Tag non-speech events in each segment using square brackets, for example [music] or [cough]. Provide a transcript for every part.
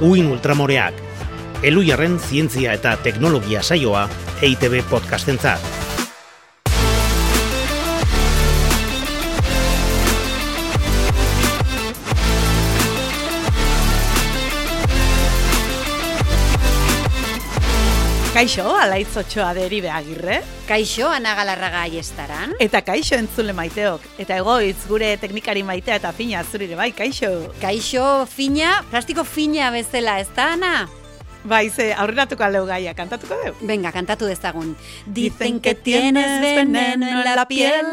Uin Ultramoreak, Elujarren zientzia eta teknologia saioa EITB podcastentzat. Kaixo, alaitz otxoa deri behagirre. Kaixo, anagalarraga aiestaran. Eta kaixo entzule maiteok. Eta egoitz gure teknikari maitea eta fina zurire bai, kaixo. Kaixo, fina, plastiko fina bezala, ez da, Ana? Bai, ze, aurreratuko aldeu gaia, kantatuko deu? Venga, kantatu dezagun. Dicen que tienes veneno en la piel,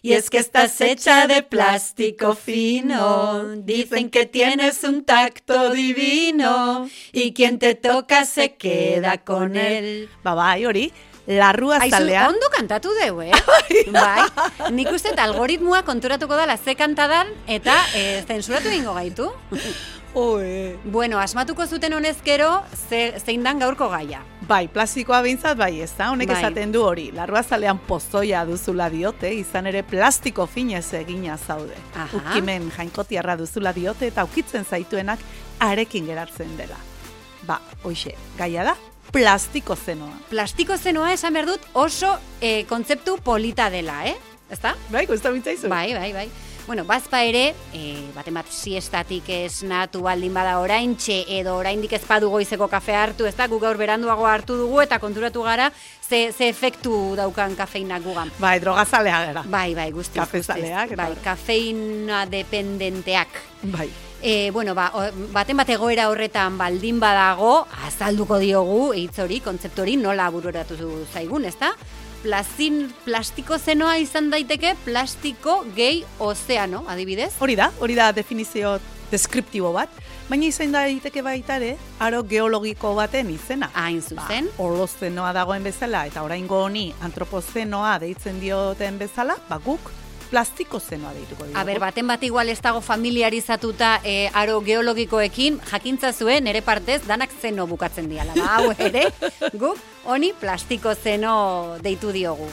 Y es que estás hecha de plástico fino. Dicen que tienes un tacto divino. Y quien te toca se queda con él. Ba, bai, hori, larrua zalea. ondo kantatu deu, eh? [laughs] bai, nik uste algoritmoa konturatuko dala ze kantadan eta e, zensuratu ingo gaitu. [laughs] Oe. Bueno, asmatuko zuten honezkero, ze, zein dan gaurko gaia. Bai, plastikoa bintzat bai, ez da, honek bai. esaten du hori. Larrua zalean pozoia duzula diote, izan ere plastiko finez egina zaude. Aha. Ukimen jainkotiarra duzula diote eta ukitzen zaituenak arekin geratzen dela. Ba, hoxe, gaia da, plastiko zenoa. Plastiko zenoa esan behar dut oso e, kontzeptu polita dela, eh? Ez da? Bai, guztu bintzaizu. Bai, bai, bai. Bueno, bazpa ere, e, baten bat siestatik ez natu baldin bada oraintxe edo oraindik ez padu goizeko kafe hartu, ez da, gu gaur beranduago hartu dugu eta konturatu gara ze, ze efektu daukan kafeinak gugan. Bai, drogazalea gara. Bai, bai, guztiz. Kafezaleak. Bai, kafeina dependenteak. Bai. E, bueno, ba, baten bat egoera horretan baldin badago, azalduko diogu, eitz hori, kontzeptu hori, nola bururatu zaigun, ez da? Plazin plastiko zenoa izan daiteke plastiko gehi ozeano, adibidez? Hori da, hori da definizio deskriptibo bat, baina izan daiteke baita ere, aro geologiko baten izena. Hain zuzen. Ba, holozenoa dagoen bezala, eta oraingo honi antropozenoa deitzen dioten bezala, ba guk plastiko zenoa deituko dira. Aber, baten bat igual ez dago familiarizatuta e, aro geologikoekin, jakintza zuen, ere partez, danak zeno bukatzen diala. Ba, hau ere, [laughs] guk, honi plastiko zeno deitu diogu.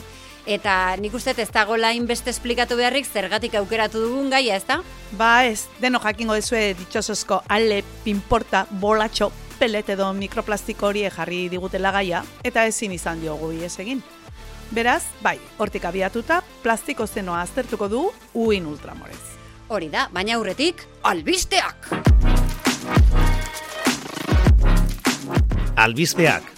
Eta nik uste ez dago lain beste esplikatu beharrik zergatik aukeratu dugun gaia, ez da? Ba ez, deno jakingo dezue ditxosozko ale pinporta bolatxo pelet edo mikroplastiko hori jarri digutela gaia, eta ezin izan diogu ez egin. Beraz, bai, hortik abiatuta, plastiko zenoa aztertuko du uin ultramorez. Hori da, baina aurretik, albisteak! Albisteak.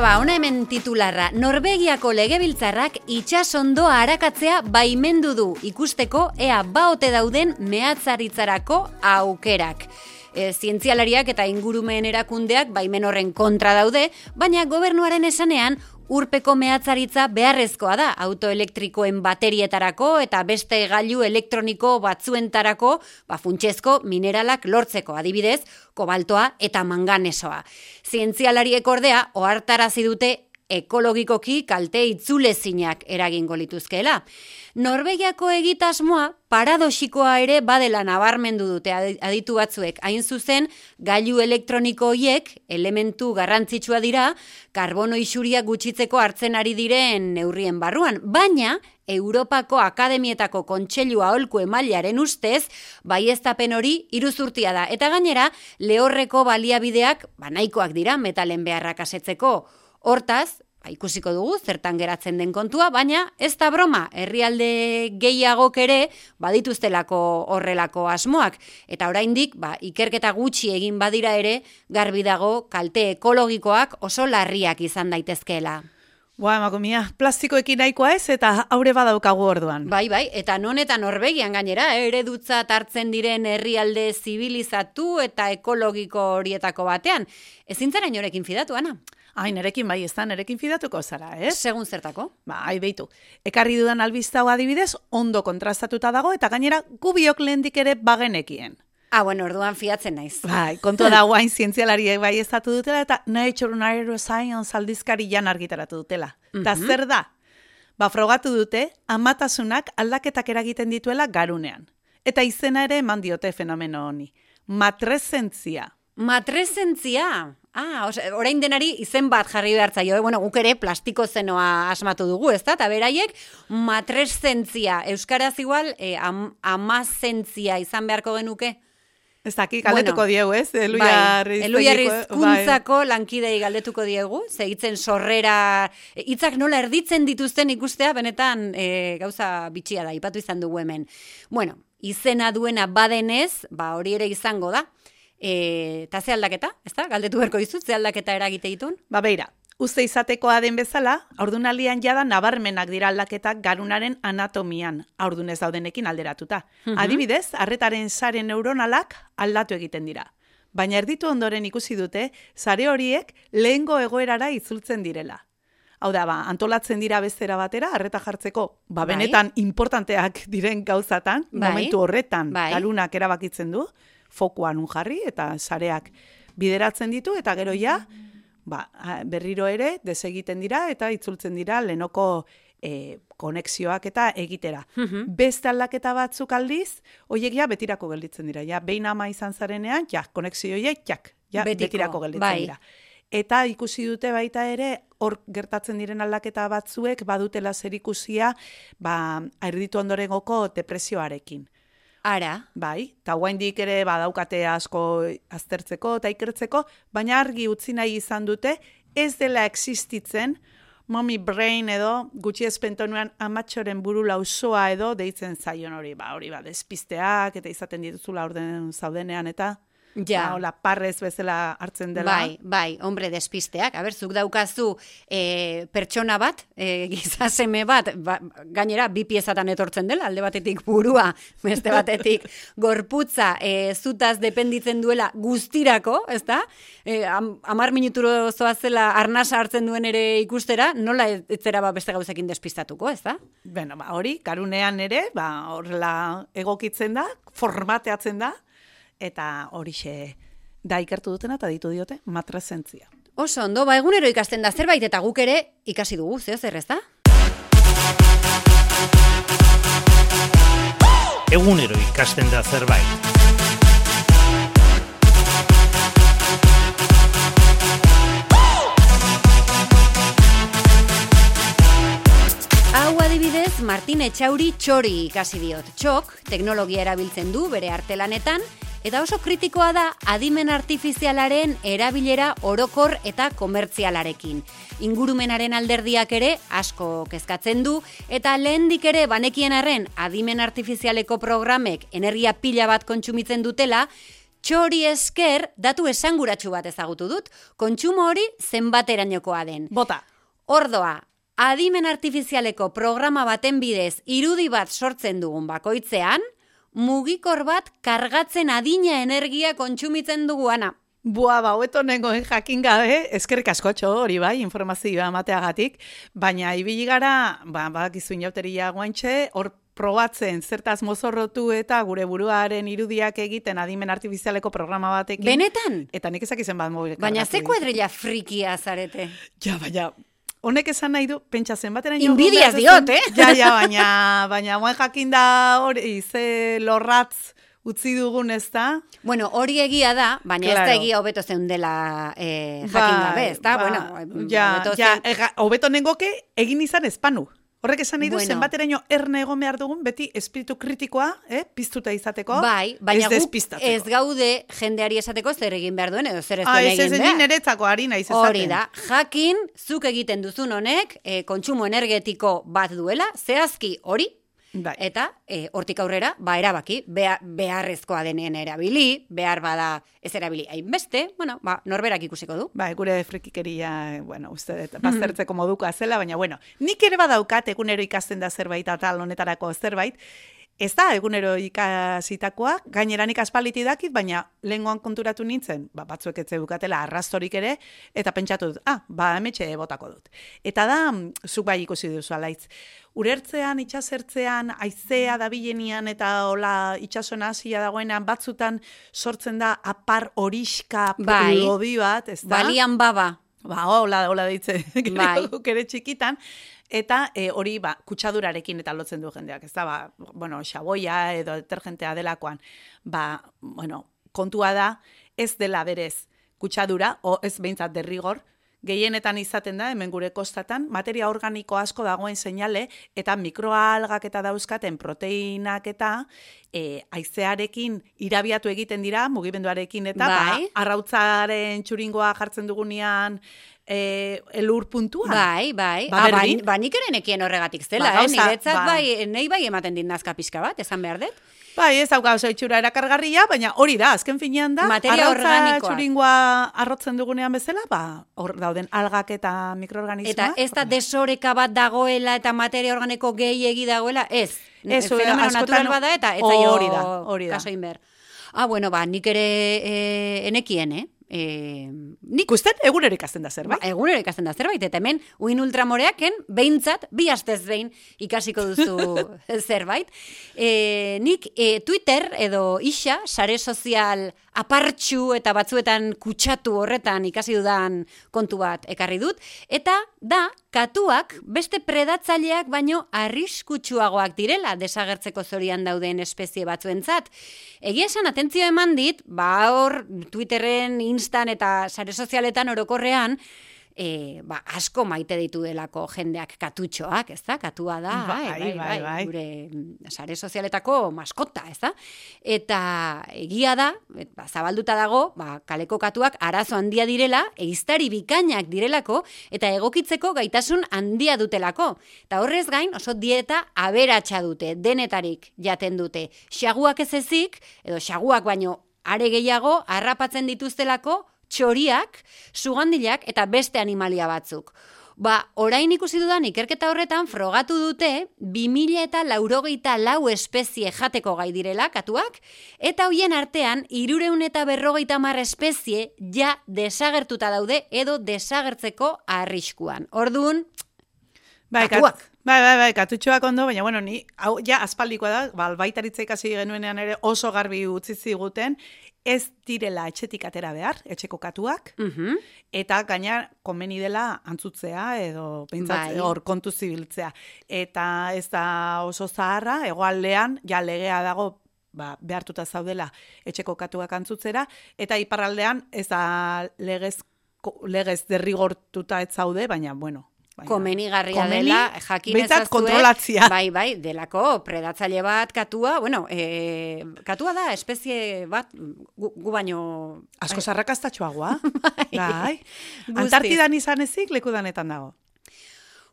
Ba, ona hemen titularra, Norvegiako legebiltzarrak itxasondoa arakatzea baimendu du ikusteko ea baote dauden mehatzaritzarako aukerak. E, zientzialariak eta ingurumen erakundeak baimen horren kontra daude, baina gobernuaren esanean urpeko mehatzaritza beharrezkoa da autoelektrikoen baterietarako eta beste gailu elektroniko batzuentarako ba, funtsezko mineralak lortzeko adibidez, kobaltoa eta manganesoa. Zientzialariek ordea, ohartarazi dute ekologikoki kalte itzulezinak eragingo lituzkeela. Norvegiako egitasmoa paradoxikoa ere badela nabarmendu dute aditu batzuek. Hain zuzen, gailu elektroniko hoiek elementu garrantzitsua dira karbono isuria gutxitzeko hartzen ari diren neurrien barruan, baina Europako Akademietako Kontseilua aholku emailaren ustez, baieztapen hori iruzurtia da. Eta gainera, lehorreko baliabideak banaikoak dira metalen beharrak asetzeko. Hortaz, ba, ikusiko dugu zertan geratzen den kontua, baina ez da broma, herrialde gehiagok ere badituztelako horrelako asmoak. Eta oraindik, ba, ikerketa gutxi egin badira ere, garbi dago kalte ekologikoak oso larriak izan daitezkeela. Boa, emakumia, plastikoekin nahikoa ez eta aure badaukagu orduan. Bai, bai, eta non eta Norvegian gainera, eredutza hartzen diren herrialde zibilizatu eta ekologiko horietako batean. Ezin zara inorekin fidatu, Ana? Ai, nerekin bai, ez da, nerekin fidatuko zara, ez? Segun zertako? Ba, ai, behitu. Ekarri dudan albiztau adibidez, ondo kontrastatuta dago, eta gainera, gubiok lehendik ere bagenekien. Ah, bueno, orduan fiatzen naiz. Bai, kontu da guain zientzialariek bai ezatu dutela, eta Nature Neuroscience aldizkari jan argitaratu dutela. Mm zer da? Ba, frogatu dute, amatasunak aldaketak eragiten dituela garunean. Eta izena ere eman diote fenomeno honi. Matrezentzia Matresentzia. Ah, orain denari izen bat jarri behar zaio, eh? bueno, guk ere plastiko zenoa asmatu dugu, ez da? Eta beraiek, matresentzia. Euskaraz igual, eh, am, amazentzia izan beharko genuke? Ez daki, galdetuko bueno, diegu, ez? Eluiarri bai, bai. lankidei galdetuko diegu, ze hitzen sorrera, hitzak nola erditzen dituzten ikustea, benetan e, gauza bitxia da, ipatu izan dugu hemen. Bueno, izena duena badenez, ba hori ere izango da, e, eta ze aldaketa, ez da? Galdetu berko dizut, ze aldaketa eragite ditun? Ba beira, Uste izatekoa den bezala, aurdunalian jada nabarmenak dira aldaketak garunaren anatomian, aurdunez daudenekin alderatuta. Mhm. Adibidez, arretaren sare neuronalak aldatu egiten dira. Baina erditu ondoren ikusi dute, sare horiek lehengo egoerara itzultzen direla. Hau da, ba, antolatzen dira bezera batera, arreta jartzeko, ba, bai. benetan importanteak diren gauzatan, bai. momentu horretan, bai. galunak erabakitzen du, fokuan jarri eta sareak bideratzen ditu, eta gero ja, ba, berriro ere desegiten dira eta itzultzen dira lenoko e, konexioak eta egitera. Mm Beste aldaketa batzuk aldiz, hoiek ja betirako gelditzen dira. Ja, behin ama izan zarenean, ja, konexio hoiek, jak, ja, betirako gelditzen bai. dira. Eta ikusi dute baita ere, hor gertatzen diren aldaketa batzuek badutela zer ikusia, ba, erditu ondorengoko depresioarekin. Ara. Bai, eta guaindik ere badaukate asko aztertzeko eta ikertzeko, baina argi utzi nahi izan dute, ez dela existitzen, mommy brain edo, gutxi espentonuan amatxoren buru lausoa edo, deitzen zaion hori, ba, hori ba, despisteak, eta izaten dituzula orden zaudenean, eta... Ja. Ba, hola, parrez bezala hartzen dela. Bai, bai, hombre, despisteak. Aber, zuk daukazu e, pertsona bat, e, [laughs] gizaseme bat, ba, gainera, bi piezatan etortzen dela, alde batetik burua, beste batetik gorputza, e, zutaz dependitzen duela guztirako, ez da? E, am, amar minuturo zoazela arnasa hartzen duen ere ikustera, nola etzera ba beste gauzekin despistatuko, ez da? Bueno, ba, hori, karunean ere, ba, horrela egokitzen da, formateatzen da, eta horixe da ikertu dutena eta ditu diote matrezentzia. Oso ondo, ba egunero ikasten da zerbait eta guk ere ikasi dugu, zeo zer ez da? Egunero ikasten da zerbait. Hau adibidez, Martin Etxauri txori ikasi diot. Txok, teknologia erabiltzen du bere artelanetan, Eta oso kritikoa da adimen artifizialaren erabilera orokor eta komertzialarekin. Ingurumenaren alderdiak ere asko kezkatzen du eta lehendik ere banekien arren adimen artifizialeko programek energia pila bat kontsumitzen dutela, txori esker datu esanguratsu bat ezagutu dut, kontsumo hori zenbaterainokoa den. Bota. Ordoa, adimen artifizialeko programa baten bidez irudi bat sortzen dugun bakoitzean, mugikor bat kargatzen adina energia kontsumitzen duguana. Bua, ba, hoeto nengoen jakin gabe, eskerrik askotxo hori bai, informazioa emateagatik, baina ibili gara, ba, ba, gizu inauteria guantxe, hor probatzen zertaz mozorrotu eta gure buruaren irudiak egiten adimen artifizialeko programa batekin. Benetan? Eta nik ezak izan bat mobil. Baina ze kuadrilla frikia zarete? Ja, baina, honek esan nahi du, pentsa zenbatera Inbidiaz diot, eh? Ja, ja, baina, baina, moen jakin da hori, ze lorratz utzi dugun ez da. Bueno, hori egia da, baina claro. ez da egia hobeto zeun dela eh, jakin gabe, ez da? Ba, bueno, ja, ja, hobeto nengoke egin izan espanu. Horrek esan nahi du, bueno. zenbateraino erne egon behar dugun, beti espiritu kritikoa, eh, piztuta izateko, bai, baina ez ez gaude jendeari esateko zer egin behar duen, edo zer ez ah, duen egin behar. Niretzako ari naiz esaten. Hori da, jakin, zuk egiten duzun honek, e, kontsumo energetiko bat duela, zehazki hori, Bai. Eta e, hortik aurrera, ba erabaki, beharrezkoa denen erabili, behar bada ez erabili hainbeste, bueno, ba, norberak ikusiko du. Ba, gure frikikeria, bueno, uste, baztertzeko moduko azela, baina, bueno, nik ere badaukat egunero ikasten da zerbait atal honetarako zerbait, Ez da, egunero ikasitakoa, gaineranik aspaliti dakit, baina lenguan konturatu nintzen, ba, batzuek etze bukatela arrastorik ere, eta pentsatu dut, ah, ba, emetxe botako dut. Eta da, zuk bai ikusi duzu alaitz, urertzean, itxasertzean, aizea da bilenian, eta hola, itxasona hasia dagoenean, batzutan sortzen da apar horiska bai, bat, ez da? Balian baba. Ba, hola, hola deitze, [laughs] bai. kere txikitan, eta e, hori ba, kutsadurarekin eta lotzen du jendeak, ez da, ba, bueno, xaboia edo detergentea delakoan, ba, bueno, kontua da ez dela berez kutsadura, o ez behintzat derrigor, gehienetan izaten da, hemen gure kostatan, materia organiko asko dagoen seinale, eta mikroalgak eta dauzkaten proteinak eta e, aizearekin irabiatu egiten dira, mugimenduarekin eta ba, bai. ba, arrautzaren txuringoa jartzen dugunean, e, elur puntuan. Bai, bai. Ba, ah, ba, ba, nik ere nekien horregatik zela, ba, eh? Niretzat ba. bai, nei bai ematen dit nazka pixka bat, esan behar dut. Bai, ez dauka oso itxura erakargarria, baina hori da, azken finean da. Materia organikoa. txuringoa arrotzen dugunean bezala, ba, hor dauden algak eta mikroorganismoak. Eta ez da desoreka bat dagoela eta materia organiko gehiegi dagoela, ez. Ez, fenomeno natural bada eta eta hori da, hori da. Kaso inber. Ah, bueno, ba, nik ere eh, enekien, eh? E, nik uste egunero ikasten da zerbait. Ba, egunero ikasten da zerbait, eta hemen uin ultramoreaken behintzat, bi astez behin ikasiko duzu [laughs] zerbait. E, nik e, Twitter edo isa, sare sozial apartxu eta batzuetan kutsatu horretan ikasi dudan kontu bat ekarri dut, eta da, katuak beste predatzaileak baino arriskutsuagoak direla desagertzeko zorian dauden espezie batzuentzat. Egia esan atentzio eman dit, ba hor Twitterren, Instan eta sare sozialetan orokorrean, e, ba, asko maite ditu delako jendeak katutxoak, ez da? Katua da, bai, bai, bai, bai, bai. gure mm, sare sozialetako maskota, ez da? Eta egia da, ba, zabalduta dago, ba, kaleko katuak arazo handia direla, eiztari bikainak direlako, eta egokitzeko gaitasun handia dutelako. Eta horrez gain, oso dieta aberatsa dute, denetarik jaten dute. Xaguak ez ezik, edo xaguak baino are gehiago, harrapatzen dituztelako, txoriak, sugandilak eta beste animalia batzuk. Ba, orain ikusi dudan ikerketa horretan frogatu dute 2000 eta laurogeita lau espezie jateko gai direla katuak, eta hoien artean irureun eta berrogeita mar espezie ja desagertuta daude edo desagertzeko arriskuan. Orduan, bai, katuak. Bai, bai, bai, katutxoak ondo, baina, bueno, ni, hau, ja, aspaldikoa da, ba, baitaritza ikasi genuenean ere oso garbi utzi ziguten, ez direla etxetik atera behar, etxeko katuak, mhm. eta gaina komeni dela antzutzea edo pentsatze bai. hor kontu zibiltzea. Eta ez da oso zaharra, egoaldean, ja legea dago ba, behartuta zaudela etxeko katuak antzutzera, eta iparraldean ez da legez, legez derrigortuta ez zaude, baina, bueno, Baina, komenigarria komeni, dela, jakin ezaztue, kontrolatzia. Bai, bai, delako, predatzaile bat, katua, bueno, e, katua da, espezie bat, gu, gu baino... Asko zarrakastatxoagoa, [laughs] bai. bai. Antartidan izan ezik, leku danetan dago.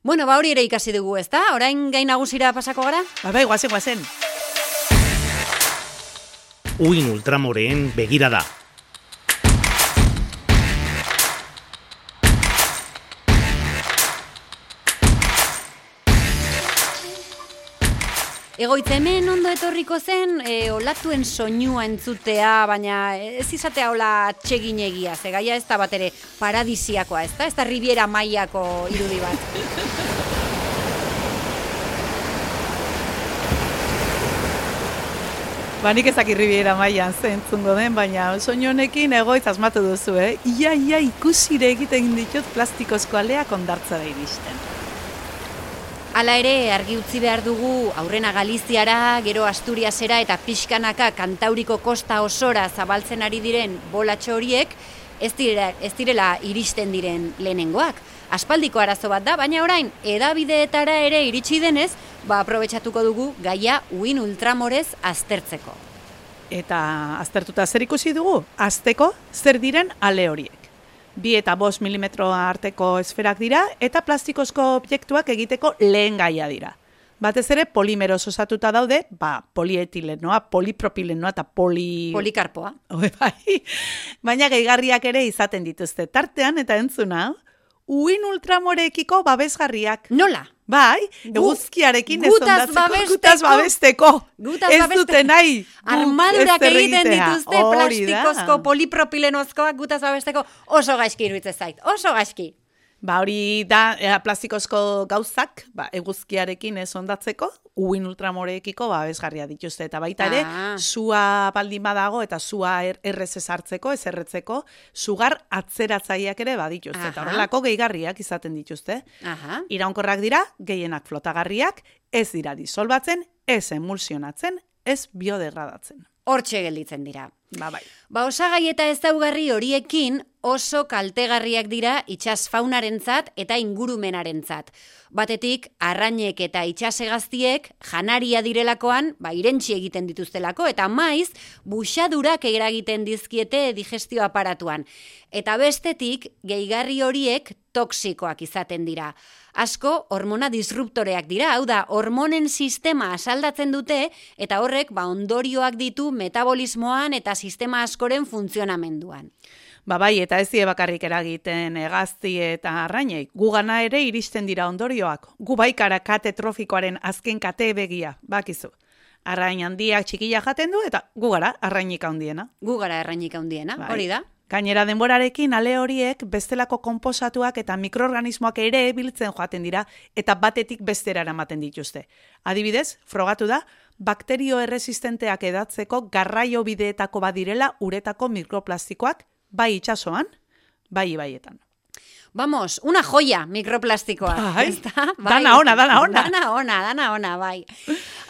Bueno, ba hori ere ikasi dugu, ez da? Orain gain nagusira pasako gara? Ba, bai, guazen, guazen. Uin ultramoreen begira Egoitza hemen ondo etorriko zen, e, olatuen soinua entzutea, baina ez izatea hola txegin egia, ze gaia ez da bat ere paradisiakoa, ez da? Ez da ribiera maiako irudi bat. [laughs] Ba, nik ezak irribiera maian zentzungo den, baina soinu honekin egoitz asmatu duzu, eh? Ia, ia, ikusire egiten ditut plastikozko alea kondartza da iristen. Hala ere, argi utzi behar dugu aurrena Galiziara, gero Asturiasera eta pixkanaka kantauriko kosta osora zabaltzen ari diren bolatxo horiek, ez direla, ez direla iristen diren lehenengoak. Aspaldiko arazo bat da, baina orain, edabideetara ere iritsi denez, ba aprobetsatuko dugu gaia uin ultramorez aztertzeko. Eta aztertuta zer ikusi dugu? Azteko zer diren ale horiek bi eta bos milimetro arteko esferak dira, eta plastikozko objektuak egiteko lehen gaia dira. Batez ere, polimeroz osatuta daude, ba, polietilenoa, polipropilenoa eta poli... Polikarpoa. [laughs] bai. Baina gehigarriak ere izaten dituzte tartean, eta entzuna, uin ultramoreekiko babesgarriak. Nola? Bai, eguzkiarekin ez ondatzeko, gutaz babesteko. Gutaz ez dute nahi. Armadurak egiten dituzte plastikozko, polipropilenozkoak gutaz babesteko oso gaizki iruditzen zait. Oso gaizki. Ba, hori da, ea, plastikozko gauzak, ba, eguzkiarekin ez ondatzeko, uin ultramoreekiko, ba, bezgarria dituzte. Eta baita ere, ah. sua baldin badago, eta sua er, errez ezartzeko, ez erretzeko, sugar atzeratzaileak ere badituzte. Eta horrelako gehigarriak izaten dituzte. Aha. Iraunkorrak dira, gehienak flotagarriak, ez dira disolbatzen, ez emulsionatzen, ez biodegradatzen. Hortxe gelditzen dira. Ba, bai. Ba, osagai eta ezaugarri horiekin oso kaltegarriak dira itxas faunarentzat eta ingurumenarentzat. Batetik, arrainek eta itxasegaztiek janaria direlakoan, ba, irentxi egiten dituztelako, eta maiz, buxadurak eragiten dizkiete digestio aparatuan. Eta bestetik, gehigarri horiek toksikoak izaten dira. Asko, hormona disruptoreak dira, hau da, hormonen sistema asaldatzen dute, eta horrek, ba, ondorioak ditu metabolismoan eta sistema askoren funtzionamenduan. Ba bai, eta ez die bakarrik eragiten egazti eta arrainei. Gu gana ere iristen dira ondorioak. Gu baikara kate trofikoaren azken kate begia, bakizu. Arrain handiak txikila jaten du eta gu gara arrainik handiena. Gu gara arrainik handiena, bai. hori da. Gainera denborarekin ale horiek bestelako konposatuak eta mikroorganismoak ere biltzen joaten dira eta batetik bestera eramaten dituzte. Adibidez, frogatu da, bakterio erresistenteak edatzeko garraio bideetako badirela uretako mikroplastikoak bai itxasoan, bai ibaietan. Vamos, una joya mikroplastikoa. Bai, bai. dana ona, dana ona. Dana ona, dana ona, bai.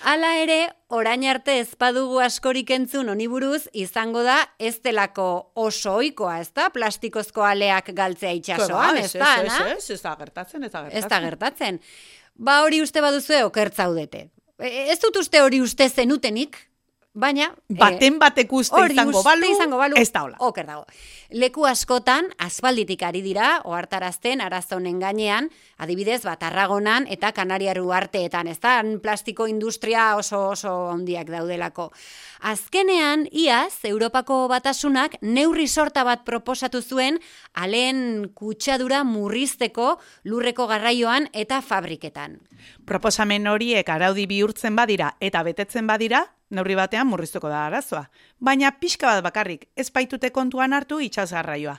Hala ere, orain arte ezpadugu askorik entzun oniburuz, izango da ez delako oso oikoa, ez da? Plastikozko aleak galtzea itxasoan, ez da? Ez, ez, ez, ez da gertatzen, ez da gertatzen. Ez da gertatzen. Ba hori uste baduzu okertzaudete. E, ez dut uste hori uste zenutenik, Baina... Baten eh, batek uste izango balu, izango balu, ez da hola. Oker dago. Leku askotan, asfalditik ari dira, ohartarazten arazonen gainean, adibidez, bat arragonan eta kanariaru arteetan, ez da, plastiko industria oso oso ondiak daudelako. Azkenean, iaz, Europako batasunak neurri sorta bat proposatu zuen, alen kutsadura murrizteko lurreko garraioan eta fabriketan. Proposamen horiek araudi bihurtzen badira eta betetzen badira, neurri batean murriztuko da arazoa. Baina pixka bat bakarrik, ez baitute kontuan hartu itxas garraioa.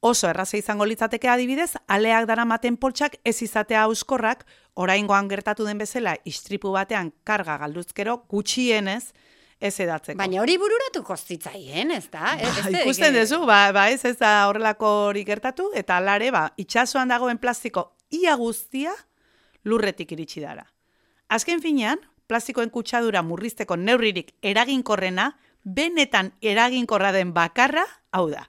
Oso erraza izango litzateke adibidez, aleak dara maten poltsak ez izatea auskorrak, oraingoan gertatu den bezala istripu batean karga galduzkero gutxienez ez edatzeko. Baina hori bururatu kostitzaien, ez da? Ba, ikusten duzu, ba, ba, ez ez da horrelako hori gertatu, eta alare, ba, itxasuan dagoen plastiko ia guztia lurretik iritsi dara. Azken finean, plastikoen kutsadura murrizteko neurririk eraginkorrena, benetan eraginkorra den bakarra, hau da.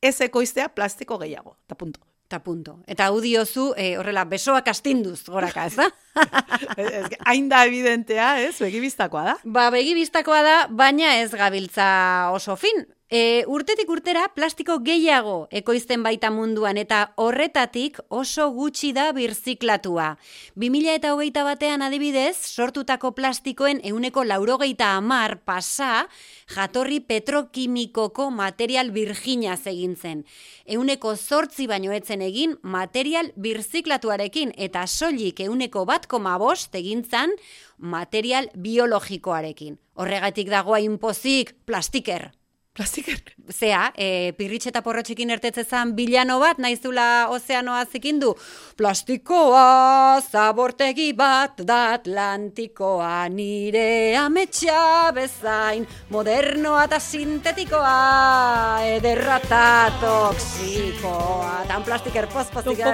Ez ekoiztea plastiko gehiago, eta punto. Ta punto. Eta hau diozu, e, horrela, besoak astinduz, goraka, ez da? [laughs] Hain da evidentea, ez? Begibiztakoa da? Ba, begibiztakoa da, baina ez gabiltza oso fin. E, urtetik urtera plastiko gehiago ekoizten baita munduan eta horretatik oso gutxi da birziklatua. 2000 eta hogeita batean adibidez, sortutako plastikoen euneko laurogeita amar pasa jatorri petrokimikoko material virgina egin zen. Euneko zortzi baino etzen egin material birziklatuarekin eta soilik euneko bat koma bost egin material biologikoarekin. Horregatik dagoa inpozik plastiker. Plastiker. Zea, e, pirritxe eta porrotxekin ertetzezan bilano bat, naizula ozeanoa zikindu. Plastikoa, zabortegi bat da Atlantikoa, nire ametsa bezain, modernoa eta sintetikoa, ederra eta toksikoa. Tan plastiker pospozik,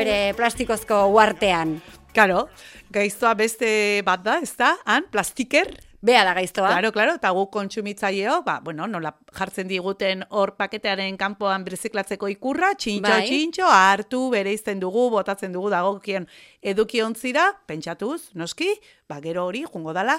bere plastikozko uartean. Karo, gaiztoa beste bat da, ez da? Han, plastiker, Bea da gaiztoa. Claro, claro, eta guk kontsumitzaileo, ba, bueno, nola jartzen diguten hor paketearen kanpoan birziklatzeko ikurra, txintxo, bai. txintxo, hartu, bere izten dugu, botatzen dugu dagokien edukiontzira, pentsatuz, noski, ba, gero hori, jungo dala,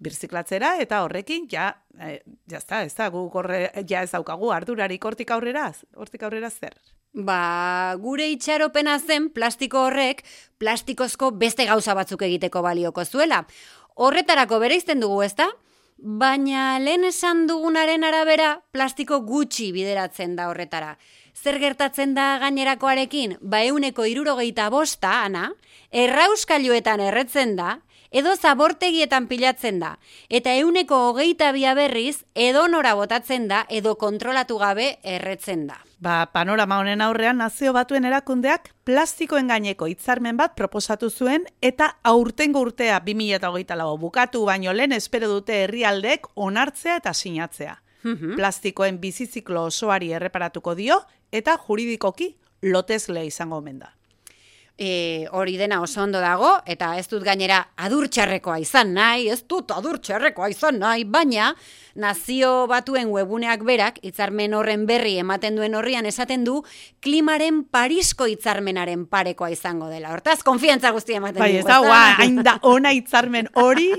birziklatzera, eta horrekin, ja, eh, ja, ez da, guk horre, ja ez daukagu, ardurarik hortik aurrera, hortik aurrera zer. Ba, gure itxaropena zen plastiko horrek plastikozko beste gauza batzuk egiteko balioko zuela horretarako bereizten dugu, ezta? Baina lehen esan dugunaren arabera plastiko gutxi bideratzen da horretara. Zer gertatzen da gainerakoarekin? Ba euneko irurogeita bosta, ana, errauskailuetan erretzen da, edo zabortegietan pilatzen da, eta euneko hogeita bia berriz, edo nora botatzen da, edo kontrolatu gabe erretzen da. Ba, panorama honen aurrean nazio batuen erakundeak plastikoen gaineko hitzarmen bat proposatu zuen eta aurtengo urtea 2008 lau bukatu baino lehen espero dute herrialdek onartzea eta sinatzea. Mhm. Plastikoen biziziklo osoari erreparatuko dio eta juridikoki lotezle izango omen da. E, hori dena oso ondo dago, eta ez dut gainera adurtxarrekoa izan nahi, ez dut adurtxarrekoa izan nahi, baina nazio batuen webuneak berak, hitzarmen horren berri ematen duen horrian esaten du, klimaren parisko hitzarmenaren parekoa izango dela. Hortaz, konfiantza guztia ematen bai, du. Bai, ez da, hain da ona hitzarmen hori.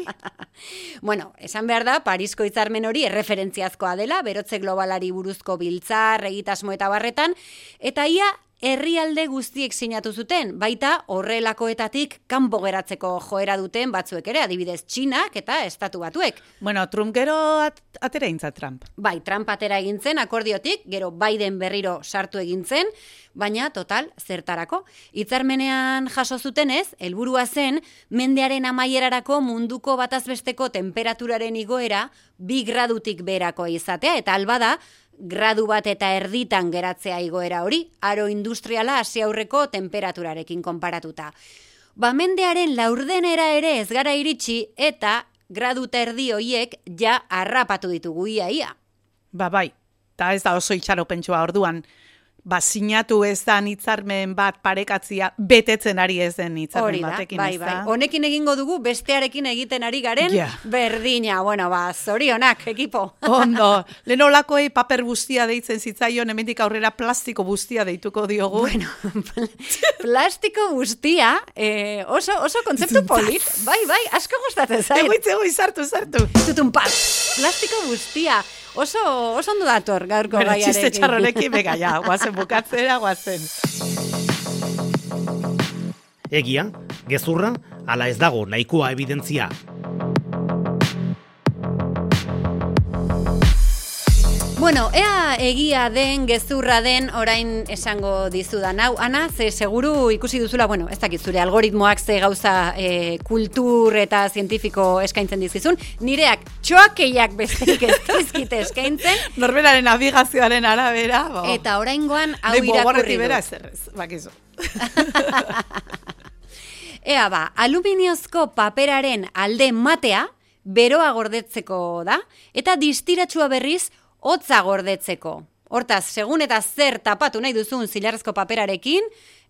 [laughs] bueno, esan behar da, parisko hitzarmen hori erreferentziazkoa dela, berotze globalari buruzko biltzar, egitasmo eta barretan, eta ia herrialde guztiek sinatu zuten, baita horrelakoetatik kanpo geratzeko joera duten batzuek ere, adibidez Txinak eta Estatu Batuek. Bueno, Trump gero at atera egintza Trump. Bai, Trump atera egintzen akordiotik, gero Biden berriro sartu egintzen, baina total zertarako. Hitzarmenean jaso zutenez, helburua zen mendearen amaierarako munduko batazbesteko temperaturaren igoera bi gradutik berako izatea eta albada gradu bat eta erditan geratzea igoera hori, aro industriala hasi aurreko temperaturarekin konparatuta. Bamendearen laurdenera ere ez gara iritsi eta gradu eta erdi hoiek ja harrapatu ditugu iaia. Ba bai, eta ez da oso itxaropentsua orduan, ba, sinatu ez da hitzarmen bat parekatzia betetzen ari ez den hitzarmen batekin bai, bai. Honekin egingo dugu bestearekin egiten ari garen berdina. Bueno, ba, zorionak, ekipo. Ondo, [laughs] lehen olakoi paper guztia deitzen zitzaion, hemendik aurrera plastiko guztia deituko diogu. Bueno, plastiko guztia, eh, oso, oso kontzeptu polit. Bai, bai, asko gustatzen zait. Egoitze, egoi, sartu, sartu. Tutun pat, plastiko guztia. Oso, oso ondo dator gaurko bueno, gaiarekin. Txiste txarronekin, bega, ja, guazen bukatzera, guazen. Egia, gezurra, ala ez dago nahikoa evidentzia. Bueno, ea egia den, gezurra den, orain esango dizudan hau. Ana, ze seguru ikusi duzula, bueno, ez dakit zure algoritmoak ze gauza e, kultur eta zientifiko eskaintzen dizizun. Nireak txoakeiak besteik ez dizkite eskaintzen. [laughs] Norberaren navigazioaren arabera. Bo. Eta orain goan hau irakurri dut. bera bakizu. [laughs] ea ba, aluminiozko paperaren alde matea, beroa gordetzeko da, eta distiratsua berriz hotza gordetzeko. Hortaz, segun eta zer tapatu nahi duzun zilarrezko paperarekin,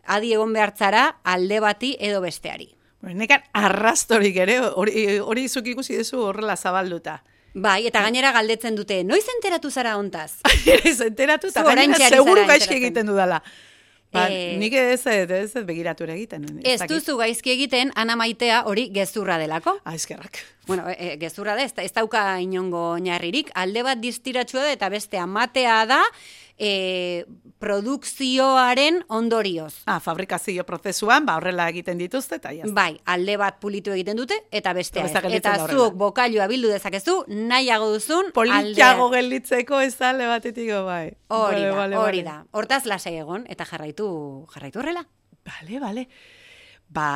adi egon behartzara alde bati edo besteari. Nekan arrastorik ere, hori, hori izuk ikusi duzu horrela zabalduta. Bai, eta gainera galdetzen dute, noiz enteratu zara ontaz? [laughs] Ez enteratu, eta gainera seguru gaizki egiten dudala. Ba, e... Nik ez ez, ez, ez begiratu egiten. Ez duzu gaizki egiten, ana maitea hori gezurra delako. Ah, eskerrak. Bueno, e, gezurra da, ez, ez dauka inongo oinarririk. Alde bat distiratsua da eta beste amatea da, e, produkzioaren ondorioz. Ah, fabrikazio prozesuan, ba, horrela egiten dituzte, eta jazta. Bai, alde bat pulitu egiten dute, eta beste ez. Eta zuok bokailua bildu dezakezu, nahiago duzun, Politiago alde... gelditzeko ez alde batetiko, bai. Hori da, hori da. Hortaz lasai egon, eta jarraitu, jarraitu horrela. Bale, bale. Ba,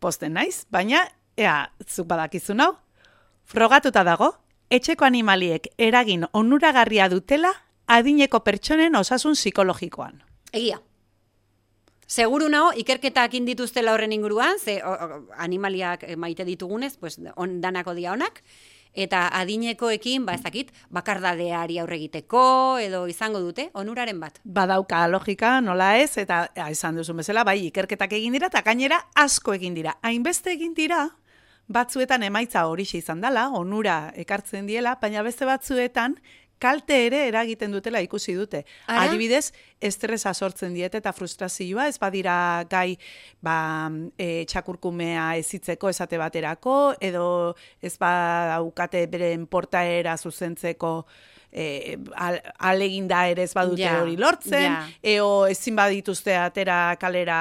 posten naiz, baina, ea, zuk badakizu nau, frogatuta dago, etxeko animaliek eragin onuragarria dutela adineko pertsonen osasun psikologikoan. Egia. Seguru nao, ikerketak indituztela horren inguruan, ze animaliak maite ditugunez, pues, on, danako dia honak, eta adinekoekin, ba ezakit, bakardadeari aurregiteko, edo izango dute, onuraren bat. Badauka logika, nola ez, eta ja, esan duzu bezala, bai, ikerketak egin dira, eta gainera asko egin dira. Hainbeste egin dira, batzuetan emaitza hori izan dela, onura ekartzen diela, baina beste batzuetan kalte ere eragiten dutela ikusi dute. Ara? Adibidez, estresa sortzen diete eta frustrazioa, ez badira gai ba, e, txakurkumea ezitzeko esate baterako, edo ez badaukate beren portaera zuzentzeko e, al, aleginda ere ez badute hori lortzen, ja. eo ezin badituzte atera kalera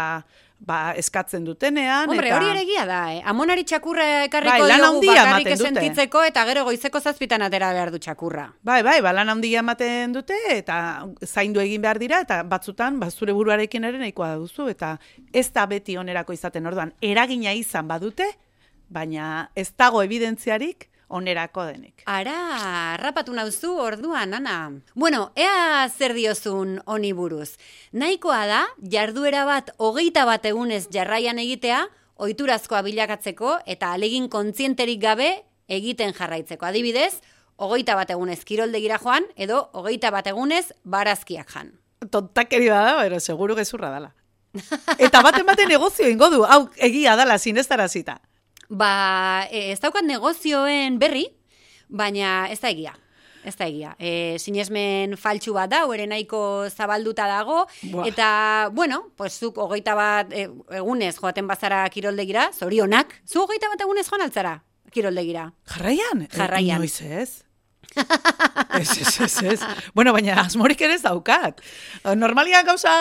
ba, eskatzen dutenean. Hombre, hori ere egia da, eh? Amonari txakurra ekarriko bai, dugu bakarrik esentitzeko eta gero goizeko zazpitan atera behar du txakurra. Bai, bai, ba, lan handia ematen dute eta zaindu egin behar dira eta batzutan ba, zure buruarekin ere nahikoa duzu eta ez da beti onerako izaten orduan. Eragina izan badute, baina ez dago evidentziarik, onerako denik. Ara, rapatu nauzu orduan, ana. Bueno, ea zer diozun honi buruz. Nahikoa da, jarduera bat hogeita bat egunez jarraian egitea, ohiturazkoa bilakatzeko eta alegin kontzienterik gabe egiten jarraitzeko. Adibidez, hogeita bat egunez kiroldegira joan, edo hogeita bat egunez barazkiak jan. Tontakeri da, pero seguru gezurra dala. Eta baten baten negozio ingo du, hau egia dala zinestarazita. Ba, e, ez daukat negozioen berri, baina ez da egia. Ez da egia. E, sinesmen faltsu bat da, ere nahiko zabalduta dago, eta, bueno, pues, zuk hogeita bat e, egunez joaten bazara kiroldegira, zorionak, zu hogeita bat egunez joan altzara kiroldegira. Jarraian? Jarraian. E, ez? Ez, ez, ez, ez. Bueno, baina asmorik ere ez daukat. Normalian gauza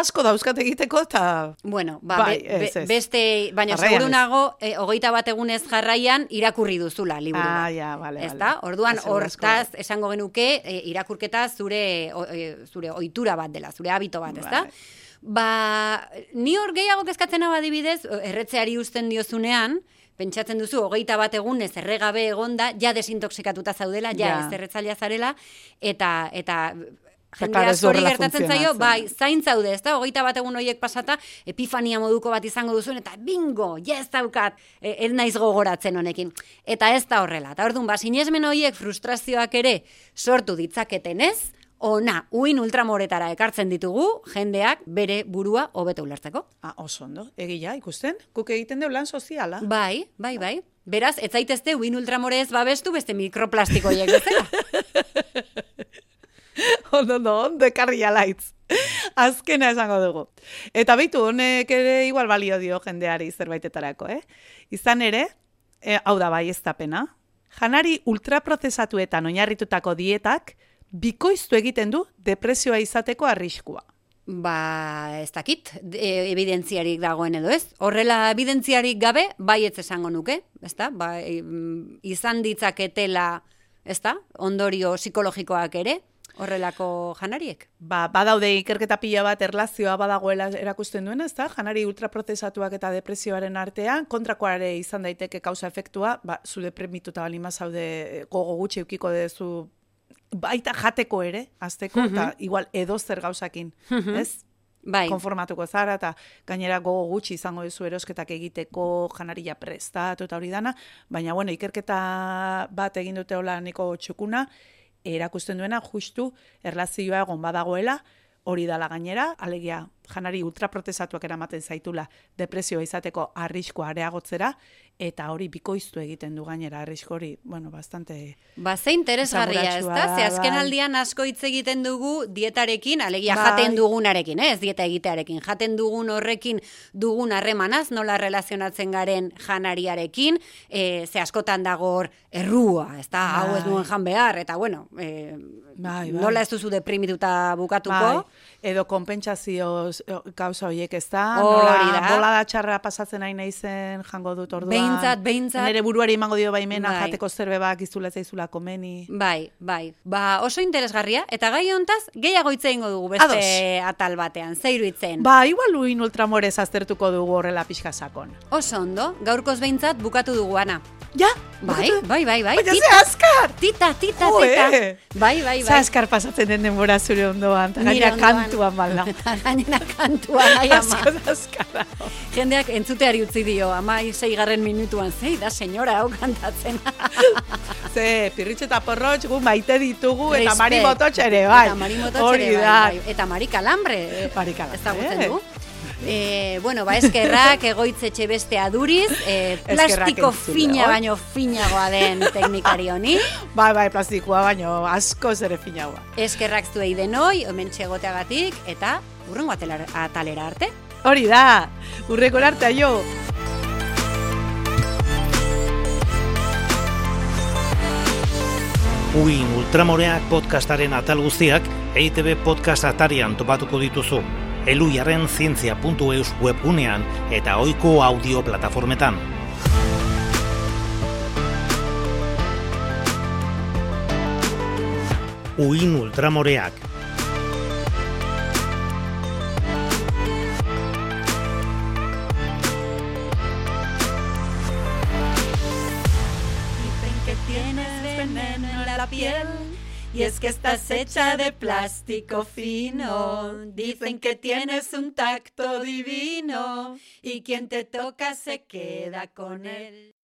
asko dauzkat egiteko eta... Bueno, ba, bai, be, be, beste, baina seguru nago, e, hogeita bat egunez jarraian irakurri duzula, liburu. Ah, ja, vale, Ez da? Orduan, hortaz, esango genuke, e, irakurketa zure, o, e, zure ohitura bat dela, zure habito bat, ez da? Ba, ni hor gehiago kezkatzen abadibidez, erretzeari usten diozunean, pentsatzen duzu, hogeita bat egun ez erregabe egonda, ja desintoxikatuta zaudela, ja, ja. ez erretzalia zarela, eta, eta jende askori gertatzen zaio, bai, zain zaude, ez da, hogeita bat egun horiek pasata, epifania moduko bat izango duzuen, eta bingo, ja ez daukat, e, el naiz gogoratzen honekin. Eta ez da horrela, eta orduan, ba, sinesmen horiek frustrazioak ere sortu ditzaketen ez, ona uin ultramoretara ekartzen ditugu jendeak bere burua hobeto ulertzeko. Ah, oso ondo. Egia ikusten? Guk egiten du lan soziala. Bai, bai, bai. Beraz, ez zaitezte uin ultramorez babestu beste mikroplastiko hiek bezala. [laughs] ondo, ondo, ondo ekarri alaitz. Azkena esango dugu. Eta bitu, honek ere igual balio dio jendeari zerbaitetarako, eh? Izan ere, e, hau da bai ez pena, janari ultraprozesatuetan oinarritutako dietak, bikoiztu egiten du depresioa izateko arriskua. Ba, ez dakit, e, evidentziarik dagoen edo ez. Horrela evidentziarik gabe, bai ez esango nuke, ez da? Ba, e, izan ditzaketela, ez da? Ondorio psikologikoak ere, horrelako janariek. Ba, badaude ikerketa pila bat erlazioa badagoela erakusten duen, ez da? Janari ultraprozesatuak eta depresioaren artean, kontrakoare izan daiteke kausa efektua, ba, zu depremituta bali mazaude gogo gutxi eukiko dezu baita jateko ere, azteko, eta igual edo zer gauzakin, ez? Bai. Konformatuko zara, eta gainera gogo gutxi izango duzu erosketak egiteko janaria prestatu eta hori dana, baina bueno, ikerketa bat egin dute hola niko txukuna, erakusten duena justu erlazioa egon badagoela, hori dala gainera, alegia janari ultraprotesatuak eramaten zaitula depresioa izateko arriskoa areagotzera, eta hori bikoiztu egiten du gainera arrisko hori, bueno, bastante... Ba, ze interesgarria, ez da? Ze azken bai. aldian asko hitz egiten dugu dietarekin, alegia bai. jaten dugunarekin, eh? ez dieta egitearekin, jaten dugun horrekin dugun harremanaz, nola relazionatzen garen janariarekin, e, ze askotan dagor errua, ez da? Bai. Hau ez duen jan behar, eta bueno, e, bai, bai. nola ez duzu deprimituta bukatuko? Bai. Edo konpentsazio gauza horiek ez da, nola bolada txarra pasatzen nahi nahi zen jango dut orduan. Beintzat, beintzat. Nere buruari emango dio baimena bai. jateko zerbe bak izula zaizula komeni. Bai, bai. Ba, oso interesgarria eta gai hontaz gehiago hitze eingo dugu beste atal batean. Zeiru itzen. Ba, igual uin ultramorez aztertuko dugu horrela pixka sakon. Oso ondo, gaurkoz beintzat bukatu dugu ana. Ja, bai, bai, bai, bai. Baina ze azkar! Tita, tita, tita. Bai, bai, bai. Ze azkar pasatzen den denbora zure ondoan. Gainera kantuan balda. [laughs] Gainera kantuan, ai, ama. [laughs] azkara. Jendeak entzuteari utzi dio, ama, garren minutuan, zei, da senyora hau kantatzen. [laughs] ze, pirritxe eta porrotx, gu maite ditugu, eta mari mototxere, bai. Eta mari mototxere, bai, bai. Eta mari kalambre. Mari kalambre. Ez da du. E, bueno, ba, eskerrak [laughs] egoitzetxe beste aduriz, e, plastiko fina baino finagoa den teknikari honi. [laughs] Bai, bai, plastikoa baino asko zere finagoa. Eskerrak zuei denoi, omen txegoteagatik, eta urrengo atalera arte. Hori da, urreko arte aio. Uin Ultramoreak podcastaren atal guztiak EITB podcast atarian topatuko dituzu eluiaren zientzia.eus webgunean eta ohiko audio plataformetan. Uin ultramoreak. Y es que estás hecha de plástico fino. Dicen que tienes un tacto divino. Y quien te toca se queda con él.